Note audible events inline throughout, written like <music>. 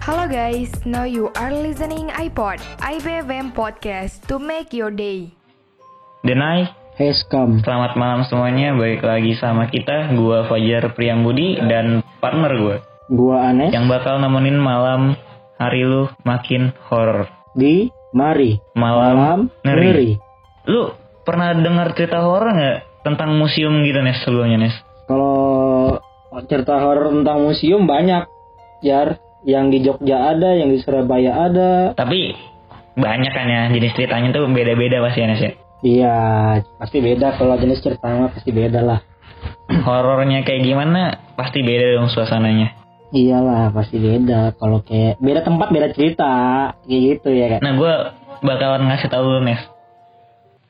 Halo guys, now you are listening iPod, IBFM Podcast to make your day. Denai, Hey Scam, selamat malam semuanya. Balik lagi sama kita, gua Fajar Priyambudi dan partner gua gua Anes yang bakal nemenin malam hari lu makin horor. di Mari Malam, Malam ngeri. Ngeri. Lu pernah dengar cerita horor nggak tentang museum gitu Nes sebelumnya Nes? Kalau cerita horor tentang museum banyak, Jar. Yang di Jogja ada, yang di Surabaya ada. Tapi banyak kan ya jenis ceritanya tuh beda-beda pasti Nes ya. Iya, pasti beda kalau jenis cerita pasti beda lah. <clears throat> Horornya kayak gimana pasti beda dong suasananya. Iyalah, pasti beda. Kalau kayak beda tempat, beda cerita, kayak gitu ya kan. Nah gua bakalan ngasih tahu lu Nes.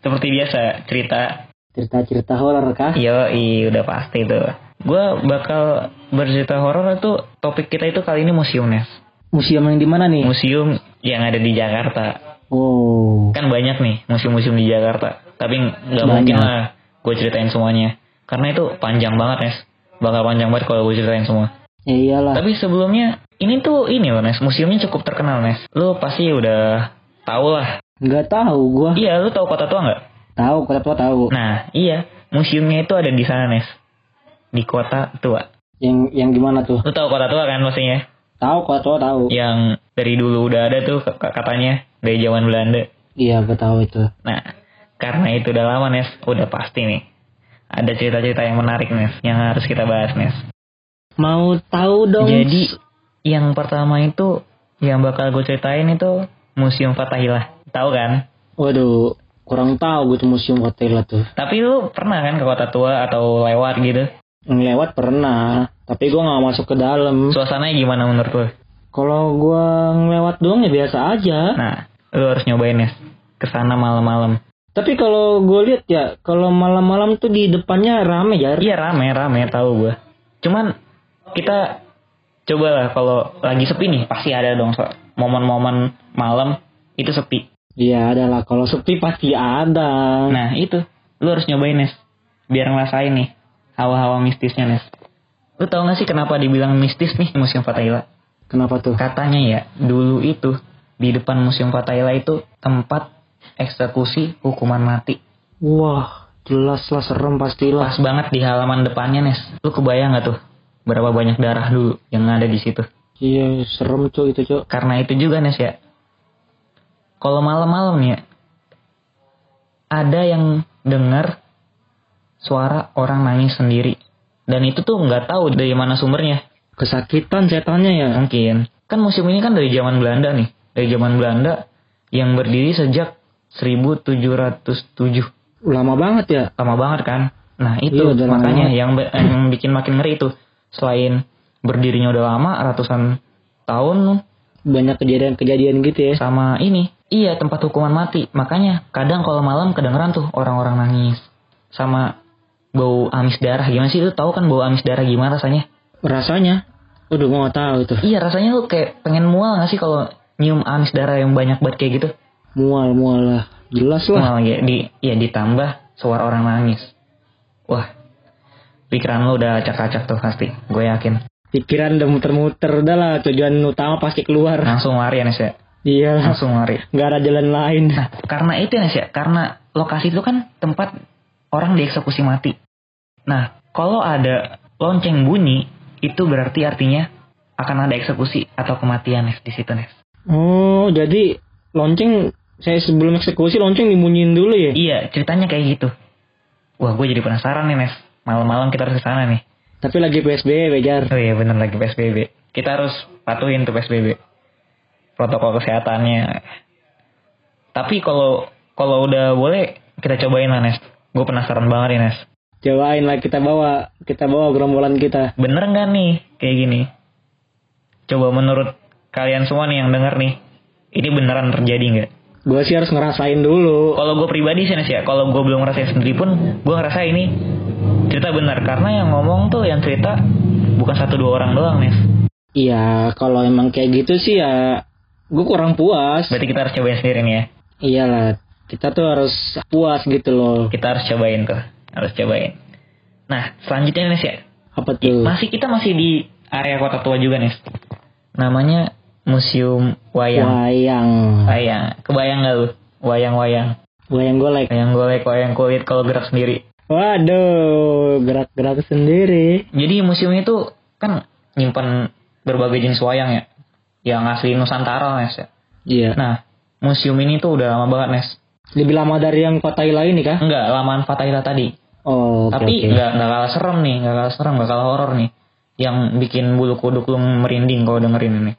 Seperti biasa cerita Cerita-cerita horor kah? Yo, udah pasti tuh. Gue bakal bercerita horor itu topik kita itu kali ini museum Nes. Museum yang di mana nih? Museum yang ada di Jakarta. Oh, Kan banyak nih museum-museum di Jakarta. Tapi nggak mungkin lah gue ceritain semuanya. Karena itu panjang banget Nes. Bakal panjang banget kalau gue ceritain semua. ya iyalah. Tapi sebelumnya ini tuh ini loh Nes. Museumnya cukup terkenal Nes. Lu pasti udah tahu lah. Nggak tahu gua. Iya, lu tahu kota tua nggak? Tahu, kota tua tahu. Nah, iya. Museumnya itu ada di sana Nes. Di kota tua. Yang yang gimana tuh? Lu tahu kota tua kan pastinya? Tahu, kota tua tahu. yang dari dulu udah ada tuh katanya dari zaman Belanda. Iya, gua tahu itu. Nah, karena itu udah lama Nes, udah pasti nih. Ada cerita-cerita yang menarik Nes, yang harus kita bahas Nes. Mau tahu dong? Jadi yang pertama itu yang bakal gue ceritain itu Museum Fatahillah. Tahu kan? Waduh, kurang tahu gitu museum hotel tuh. Tapi lu pernah kan ke kota tua atau lewat gitu? Ngelewat pernah, tapi gua nggak masuk ke dalam. Suasananya gimana menurut lu? Kalau gua ngelewat doang ya biasa aja. Nah, lu harus nyobain Nes. Ke sana malam-malam. Tapi kalau gue lihat ya, kalau malam-malam tuh di depannya rame ya. Iya rame rame tahu gue. Cuman kita cobalah kalau lagi sepi nih pasti ada dong so- momen-momen malam itu sepi. Iya ada lah. Kalau sepi pasti ada. Nah itu lu harus nyobain Nes biar ngerasain nih hawa-hawa mistisnya Nes. Lu tau gak sih kenapa dibilang mistis nih Museum Fatahillah? Kenapa tuh? Katanya ya dulu itu di depan Museum Fatahillah itu tempat eksekusi hukuman mati. Wah, jelas lah serem pastilah. Pas banget di halaman depannya Nes. Lu kebayang gak tuh berapa banyak darah dulu yang ada di situ? Iya, serem cuy itu cuy. Karena itu juga Nes ya. Kalau malam-malam ya ada yang dengar suara orang nangis sendiri. Dan itu tuh nggak tahu dari mana sumbernya. Kesakitan setannya ya. Mungkin. Kan museum ini kan dari zaman Belanda nih. Dari zaman Belanda yang berdiri sejak 1707. Lama banget ya. Lama banget kan? Nah itu Iya, makanya yang, be- yang bikin makin ngeri itu. Selain berdirinya udah lama, ratusan tahun Banyak kejadian-kejadian gitu ya. sama ini. Iya tempat hukuman mati. Makanya kadang kalau malam kedengeran tuh orang-orang nangis. Sama bau amis darah. Gimana sih lu tahu kan bau amis darah gimana rasanya? Rasanya. Waduh, gua nggak tahu itu. Iya rasanya lu kayak pengen mual gak sih kalau nyium amis darah yang banyak banget kayak gitu? Mual, mual lah. Jelas lah. Mual ya, di, ya ditambah suara orang nangis. Wah, pikiran lu udah acak-acak tuh pasti. Gue yakin. Pikiran udah muter-muter. Udah lah, tujuan utama pasti keluar. Langsung lari ya Nes ya. Iya. Langsung lari. Nggak ada jalan lain. Nah, karena itu ya Nes ya, karena lokasi itu kan tempat orang dieksekusi mati. Nah, kalau ada lonceng bunyi, itu berarti artinya akan ada eksekusi atau kematian Nes di situ Nes. Oh, jadi lonceng saya sebelum eksekusi lonceng dimunyiin dulu ya? Iya, ceritanya kayak gitu. Wah, gue jadi penasaran nih Nes. Malam-malam kita harus ke sana nih. Tapi lagi PSBB, Jar. Oh iya bener lagi PSBB. Kita harus patuhin tuh PSBB. Protokol kesehatannya. Tapi kalau kalau udah boleh kita cobain lah Nes. Gue penasaran banget nih Nes. Cobain lah kita bawa, kita bawa gerombolan kita. Bener nggak nih kayak gini? Coba menurut kalian semua nih yang denger nih. Ini beneran terjadi nggak? Gue sih harus ngerasain dulu. Kalau gue pribadi sih Nes ya. Kalau gue belum ngerasain sendiri pun. Gue ngerasa ini cerita benar. Karena yang ngomong tuh yang cerita bukan satu dua orang doang Nes. Iya, kalau emang kayak gitu sih ya, gue kurang puas. Berarti kita harus cobain sendiri nih ya. Iyalah, kita tuh harus puas gitu loh. kita harus cobain tuh harus cobain nah selanjutnya Nes ya Apa tuh? masih kita masih di area kota tua juga Nes namanya museum wayang. Wayang. Wayang. Kebayang gak lu? Wayang-wayang. Wayang golek. Wayang golek, wayang kulit kalau gerak sendiri. Waduh, gerak-gerak sendiri. Jadi museum itu kan nyimpan berbagai jenis wayang ya. Yang asli Nusantara, Nes ya. Iya. Nah, museum ini tuh udah lama banget, Nes. Lebih lama dari yang kota lain nih kah? Enggak, lamaan Fatahila tadi. Oh, Tapi oke. nggak nggak kalah serem nih, nggak kalah serem, nggak kalah horor nih. Yang bikin bulu kuduk lu merinding kalau dengerin ini.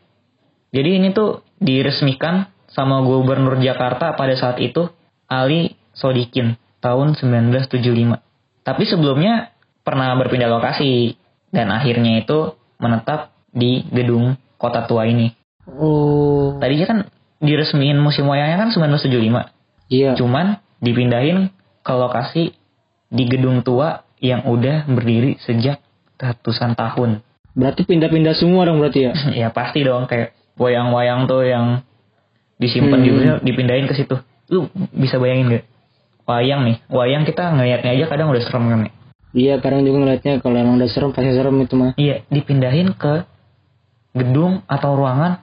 Jadi ini tuh diresmikan sama Gubernur Jakarta pada saat itu Ali Sodikin tahun 1975. Tapi sebelumnya pernah berpindah lokasi dan akhirnya itu menetap di gedung kota tua ini. Oh, Tadinya kan diresmiin musim wayangnya kan 1975. Iya. Cuman dipindahin ke lokasi di gedung tua yang udah berdiri sejak ratusan tahun. Berarti pindah-pindah semua dong berarti ya? <laughs> ya pasti dong kayak wayang-wayang tuh yang disimpan Hmm. juga dipindahin ke situ. Lu bisa bayangin gak? Wayang nih, wayang kita ngeliatnya aja kadang udah serem kan ya. Iya, kadang juga ngeliatnya kalau emang udah serem pasti serem itu mah. Iya, dipindahin ke gedung atau ruangan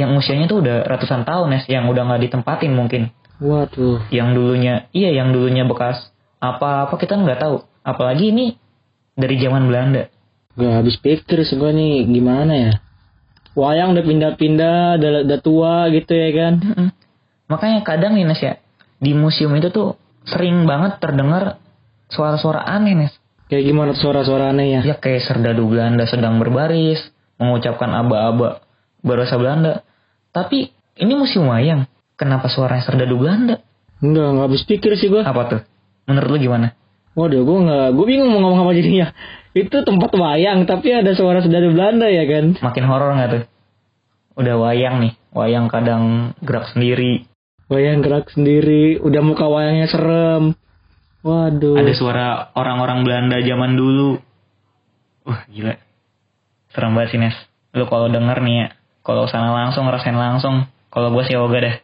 yang usianya tuh udah ratusan tahun ya, yang udah nggak ditempatin mungkin. Waduh. Yang dulunya, iya yang dulunya bekas apa-apa kita nggak tahu. Apalagi ini dari zaman Belanda. Gak habis pikir sih gua nih gimana ya. Wayang udah pindah-pindah, udah, udah tua gitu ya kan. Mm-mm. Makanya kadang nih Nes ya, di museum itu tuh sering banget terdengar suara-suara aneh Nes. Kayak gimana suara-suara aneh ya? Ya kayak serdadu Belanda sedang berbaris, mengucapkan aba-aba bahasa Belanda. Tapi ini museum wayang, kenapa suaranya serdadu Belanda? Enggak, nggak habis pikir sih gua. Apa tuh? Menurut lu gimana? Waduh, gua nggak, gua bingung mau ngomong apa jadinya. Itu tempat wayang, tapi ada suara dari Belanda ya kan? Makin horor nggak tuh? Udah wayang nih, wayang kadang gerak sendiri. Wayang gerak sendiri, udah muka wayangnya serem. Waduh. Ada suara orang-orang Belanda zaman dulu. Wah gila. Serem banget sih Nes. Lu kalau denger nih ya, kalau sana langsung ngerasain langsung. Kalau gue sih yoga dah.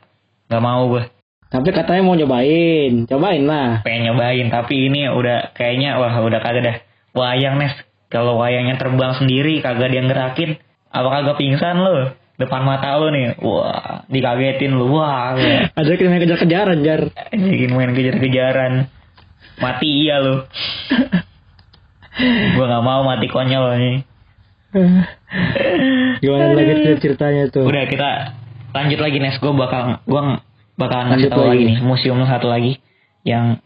Gak mau gue. Tapi katanya mau nyobain, cobain lah. Pengen nyobain. Tapi ini udah kayaknya wah udah kagak dah. Wayang Nes. Kalau wayangnya terbang sendiri kagak dia gerakin. Apa kagak pingsan lu? Depan mata lu nih. Wah dikagetin lu. Wah. <laughs> Ada yang main kejar-kejaran, Jar. Bikin main kejar-kejaran. Mati iya lu. gue gak mau mati konyol nih. <laughs> Gimana lagi cerita- ceritanya tuh? Udah kita lanjut lagi Nes. Gue bakal gue bakalan Lanjut ngasih tahu lagi. lagi nih museum satu lagi yang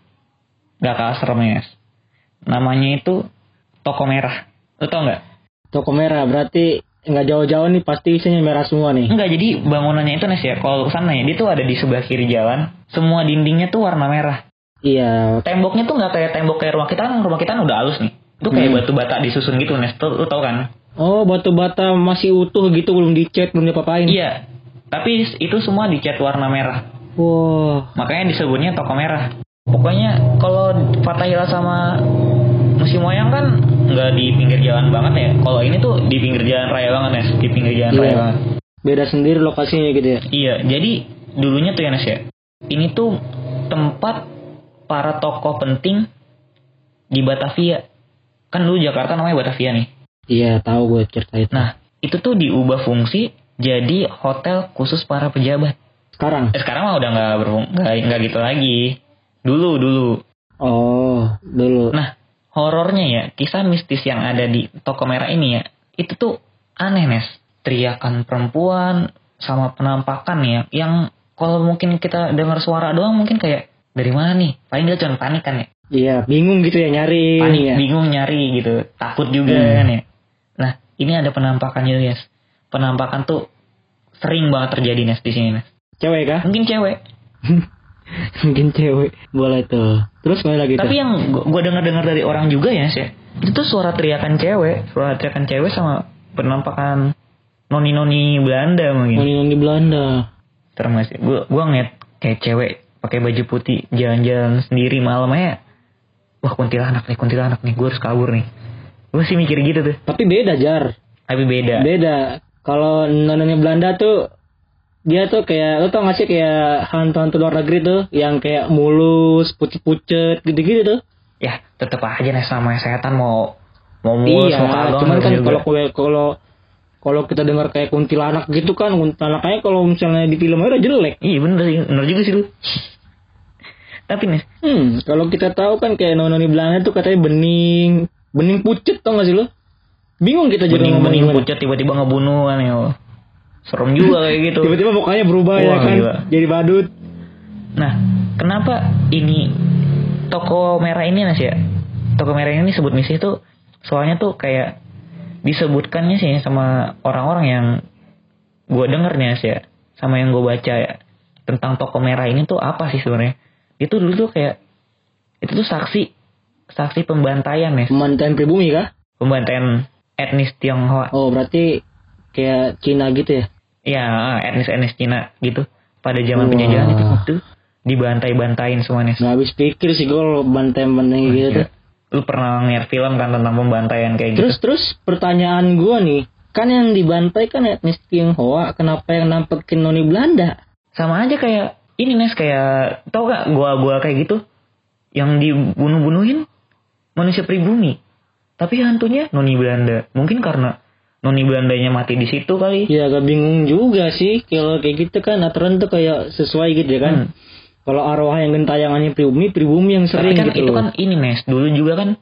gak kalah serem Nes. Namanya itu Toko Merah. Lu tau nggak? Toko merah berarti nggak jauh-jauh nih pasti isinya merah semua nih. Enggak, jadi bangunannya itu Nes ya. Kalau ke sana ya, dia tuh ada di sebelah kiri jalan. Semua dindingnya tuh warna merah. Iya. Temboknya tuh nggak kayak tembok kayak rumah kita kan. Rumah kita kan udah halus nih. Itu kayak Hmm. batu bata disusun gitu Nes. Tuh, lu tau kan? Oh, batu bata masih utuh gitu belum dicat, belum diapa-apain. Iya. Tapi itu semua dicat warna merah. Wah, Makanya disebutnya toko merah. Pokoknya kalau Fatahila sama musim wayang kan nggak di pinggir jalan banget ya. Kalau ini tuh di pinggir jalan raya banget Nes. Di pinggir jalan Iya. raya banget. beda sendiri lokasinya gitu ya. Iya. Jadi dulunya tuh ya Nes ya. Ini tuh tempat para tokoh penting di Batavia. Kan dulu Jakarta namanya Batavia nih. Iya, tahu gue cerita itu. Nah itu tuh diubah fungsi jadi hotel khusus para pejabat. Sekarang. Eh, sekarang mah udah nggak nggak nggak gitu lagi. Dulu dulu Oh, dulu. Nah, horornya ya, kisah mistis yang ada di toko merah ini ya, itu tuh aneh, Nes. Teriakan perempuan sama penampakan ya, yang kalau mungkin kita dengar suara doang mungkin kayak dari mana nih? Paling dia cuma panik kan ya. Iya, bingung gitu ya nyari Panik, ya. bingung nyari gitu. Takut juga Hmm. kan ya. Nah, ini ada penampakan juga, Nes. Penampakan tuh sering banget terjadi, Nes, di sini, Nes. Cewek kah? Mungkin cewek. <laughs> Mungkin cewek. Boleh tuh. Terus mana lagi Tapi tuh? yang gue dengar-dengar dari orang juga ya, Nes, ya. Itu tuh suara teriakan cewek, suara teriakan cewek sama penampakan noni-noni Belanda mungkin. Noni-noni Belanda. Sih? Gue gua ngeliat kayak cewek pakai baju putih jalan-jalan sendiri malam aja. Wah kuntilanak nih, kuntilanak nih, gue harus kabur nih. Gue sih mikir gitu tuh. Tapi beda, Jar. Tapi beda. Beda. Kalau noni Belanda tuh dia tuh kayak lo tau gak sih kayak hantu-hantu luar negeri tuh yang kayak mulus, pucet-pucet gitu-gitu tuh. Ya tetep aja nih sama setan mau mau mulus iya, mau kagak cuman kan kalau kalau kalau kalau kita dengar kayak kuntilanak gitu kan kuntilanaknya kalau misalnya di film udah jelek Iya bener sih, bener juga sih lu. <laughs> Tapi nih, hmm kalau kita tahu kan kayak noni Belanda tuh katanya bening bening pucet tau gak sih lo bingung kita jadi gimana. pucat tiba-tiba ngebunuh kan ya. Serem juga kayak gitu. <laughs> tiba-tiba mukanya berubah ya Wah, kan gila. jadi badut Nah, kenapa ini toko merah ini Nas ya? Toko merah ini sebut misi itu soalnya tuh kayak disebutkannya sih sama orang-orang yang gue denger nih Nas ya, sama yang gue baca ya tentang toko merah ini tuh apa sih sebenarnya? Itu dulu tuh kayak itu tuh saksi saksi pembantaian ya, pemantaian pribumi kah pembantaian etnis Tionghoa. oh berarti kayak Cina gitu ya Ya, etnis-etnis Cina gitu. Pada zaman Wah. penjajahan itu tuh dibantai-bantain semuanya. nggak habis pikir sih gue bantai-bantai gitu tuh Lu pernah ngeliat film kan tentang pembantaian kayak gitu? Terus terus pertanyaan gua nih, kan yang dibantai kan etnis Tionghoa, kenapa yang nampekin noni Belanda? Sama aja kayak ini Nes kayak tau gak gua-gua kayak gitu yang dibunuh-bunuhin manusia pribumi. Tapi hantunya noni Belanda. Mungkin karena noni Belandanya mati di situ kali. Ya agak bingung juga sih kalau kayak gitu kan aturan tuh kayak sesuai gitu ya kan. Hmm. Kalau arwah yang gentayangannya pribumi, pribumi yang sering kan gitu itu kan ini Nes, dulu juga kan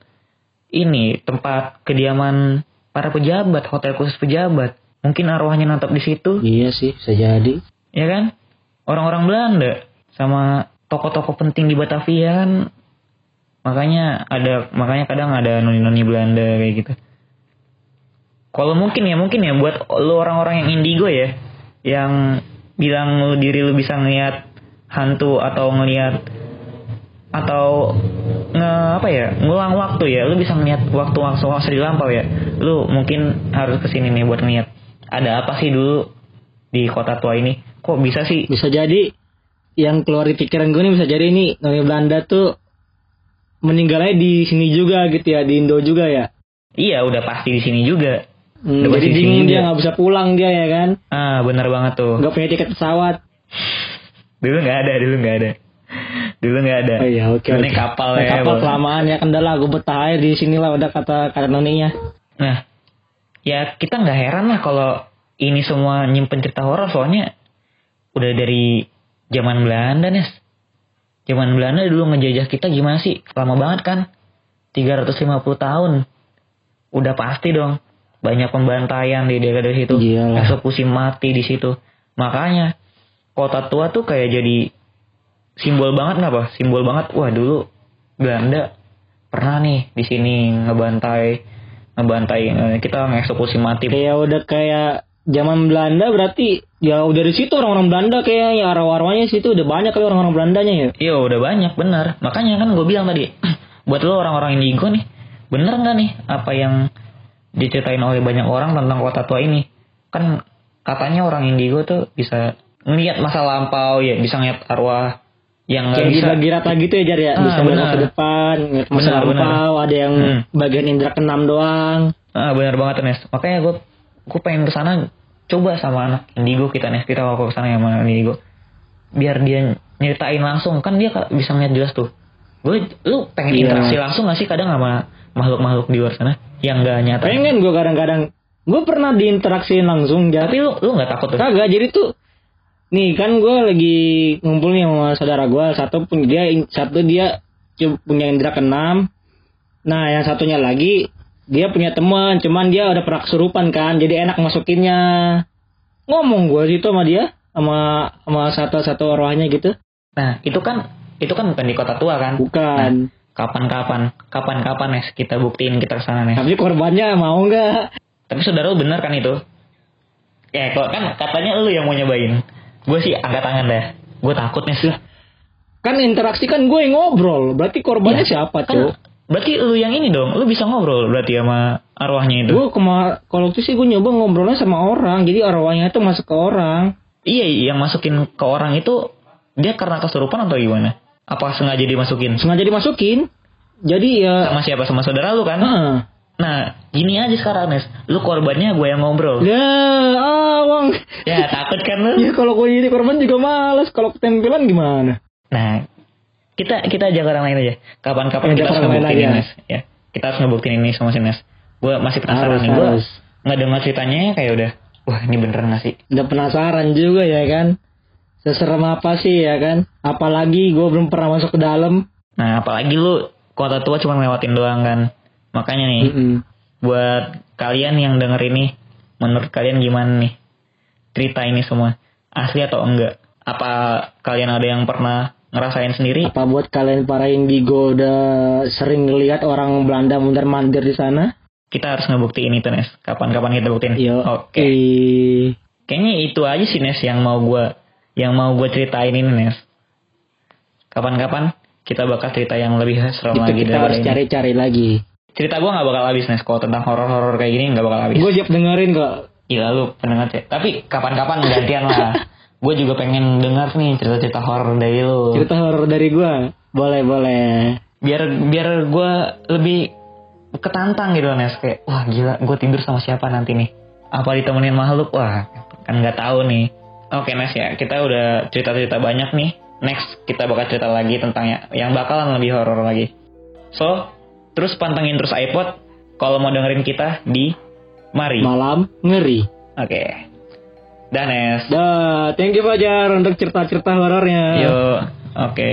ini tempat kediaman para pejabat, hotel khusus pejabat. Mungkin arwahnya nantap di situ. Iya sih, bisa jadi. ya kan orang-orang Belanda sama tokoh-tokoh penting di Batavia kan makanya ada makanya kadang ada noni-noni Belanda kayak gitu. Kalau mungkin ya mungkin ya buat lu orang-orang yang indigo ya yang bilang lu diri lu bisa ngeliat hantu atau ngeliat atau nge apa ya ngulang waktu ya lu bisa ngeliat waktu waktu masa di lampau ya. Lu mungkin harus ke sini nih buat ngeliat ada apa sih dulu di kota tua ini? Kok bisa sih? Bisa jadi yang keluar di pikiran gue nih bisa jadi nih noni Belanda tuh meninggalnya di sini juga gitu ya, di Indo juga ya. iya udah pasti di sini juga Hmm, Udah jadi bingung dia nggak bisa pulang dia ya kan, ah bener banget tuh nggak punya tiket pesawat. dulu nggak ada dulu nggak ada dulu nggak ada Oh iya oke. Dulu oke. naik kapal Naik ya kapal Bang. kelamaan ya dah lah gue betah aja di sini lah udah kata kata noninya. Nah, ya kita nggak heran lah kalau ini semua nyimpen cerita horor soalnya udah dari zaman Belanda Nes. Zaman Belanda dulu ngejajah kita gimana sih? Lama banget kan? 350 tahun. Udah pasti dong. Banyak pembantaian di daerah dari situ. Iyalah. Eksekusi mati di situ. Makanya kota tua tuh kayak jadi simbol banget nggak apa? Simbol banget. Wah dulu Belanda pernah nih di sini ngebantai ngebantai eh, kita ngeksekusi mati Kayak udah kayak zaman Belanda berarti ya udah dari situ orang-orang Belanda kayak ya arwah-arwahnya situ udah banyak kali orang-orang Belandanya ya. iya udah banyak benar makanya kan gue bilang tadi <clears throat> buat lo orang-orang indigo nih bener nggak nih apa yang diceritain oleh banyak orang tentang kota tua ini kan katanya orang indigo tuh bisa ngeliat masa lampau ya bisa ngeliat arwah yang nggak Kayak bisa dibagi rata gitu ya Jar ya. Ah, Bisa melihat masa depan, ngeliat masa benar. lampau, ada yang Hmm. bagian indra keenam doang. ah benar banget Nes makanya gue gue pengen ke sana coba sama anak indigo kita Nes kita kalau ke sana sama anak indigo. Biar dia nyeritain langsung. Kan dia bisa ngeliat jelas tuh. Gue lu pengen Iya. interaksi langsung gak sih kadang sama makhluk-makhluk di luar sana? Yang gak nyata. Pengen gue kadang-kadang. Gue pernah diinteraksiin langsung Jar. tapi lu lu nggak takut tuh? Kagak, jadi tuh nih kan gue lagi ngumpul nih sama saudara gue satu pun dia satu dia punya indra keenam. Nah yang satunya lagi dia punya teman cuman dia udah pernah kesurupan kan jadi enak masukinnya. Ngomong gue situ sama dia sama sama satu satu arwahnya gitu. Nah itu kan itu kan bukan di kota tua kan? Bukan. Kapan-kapan kapan-kapan Nes kita buktiin kita ke sana Nes tapi korbannya mau nggak? Tapi saudara lu bener kan itu? Ya kok kan katanya lu yang mau nyobain. Gue sih angkat tangan dah gue takut Nes kan interaksi kan gue yang ngobrol. Berarti korbannya Ya, siapa kan, tuh berarti lu yang ini dong lu bisa ngobrol berarti sama arwahnya itu? Gue kemar kalau itu sih gue nyoba ngobrolnya sama orang jadi arwahnya itu masuk ke orang. Iya yang masukin ke orang itu dia karena kesurupan atau gimana? Apa sengaja dimasukin? Sengaja dimasukin jadi ya sama siapa? Sama saudara lu kan? Ah. nah gini aja sekarang Nes. Lu korbannya gue yang ngobrol. Ya awang. Ya takut kan lu? <laughs> Ya kalau gue jadi korban juga males kalau ketempelan gimana? Nah kita kita ajak orang lain aja kapan-kapan kita harus ngebuktiin aja. Nes ya kita harus ngebuktiin ini sama si Nes gue masih penasaran Harus, nih gue harus. ngedengar ceritanya kayak udah wah ini beneran gak sih Udah penasaran juga ya kan. Seserem apa sih ya kan? Apalagi gue belum pernah masuk ke dalam. nah apalagi lu kota tua cuma lewatin doang kan makanya nih Mm-mm. buat kalian yang denger ini menurut kalian gimana nih cerita ini semua asli atau enggak apa kalian ada yang pernah ngerasain sendiri Apa buat kalian para indigo udah sering lihat orang Belanda mundar mandir di sana? kita harus ngebuktiin itu Nes kapan-kapan kita buktiin Yo. oke kayaknya itu aja sih Nes yang mau gua yang mau gue ceritain ini Nes kapan-kapan kita bakal cerita yang lebih serem Itu lagi kita harus cari-cari lagi. cerita gua nggak bakal habis Nes kalau tentang horor-horor kayak gini nggak bakal habis Gue siap dengerin kok. Gila lu pendengar cek. Tapi kapan-kapan gantian lah. <laughs> Gue juga pengen dengar nih cerita-cerita horor dari lu. Cerita horor dari gue. Boleh, boleh. Biar biar gue lebih ketantang gitu Nes kayak wah gila gue tidur sama siapa nanti nih. Apa ditemenin makhluk? Wah kan nggak tahu nih. Oke Nes ya kita udah cerita-cerita banyak nih. Next kita bakal cerita lagi tentang ya, yang bakalan lebih horor lagi. So terus pantengin terus iPod kalau mau dengerin kita di Mari. Malam ngeri. Oke. Dah Nes. Dah, thank you Fajar untuk cerita-cerita horornya. Yuk, oke.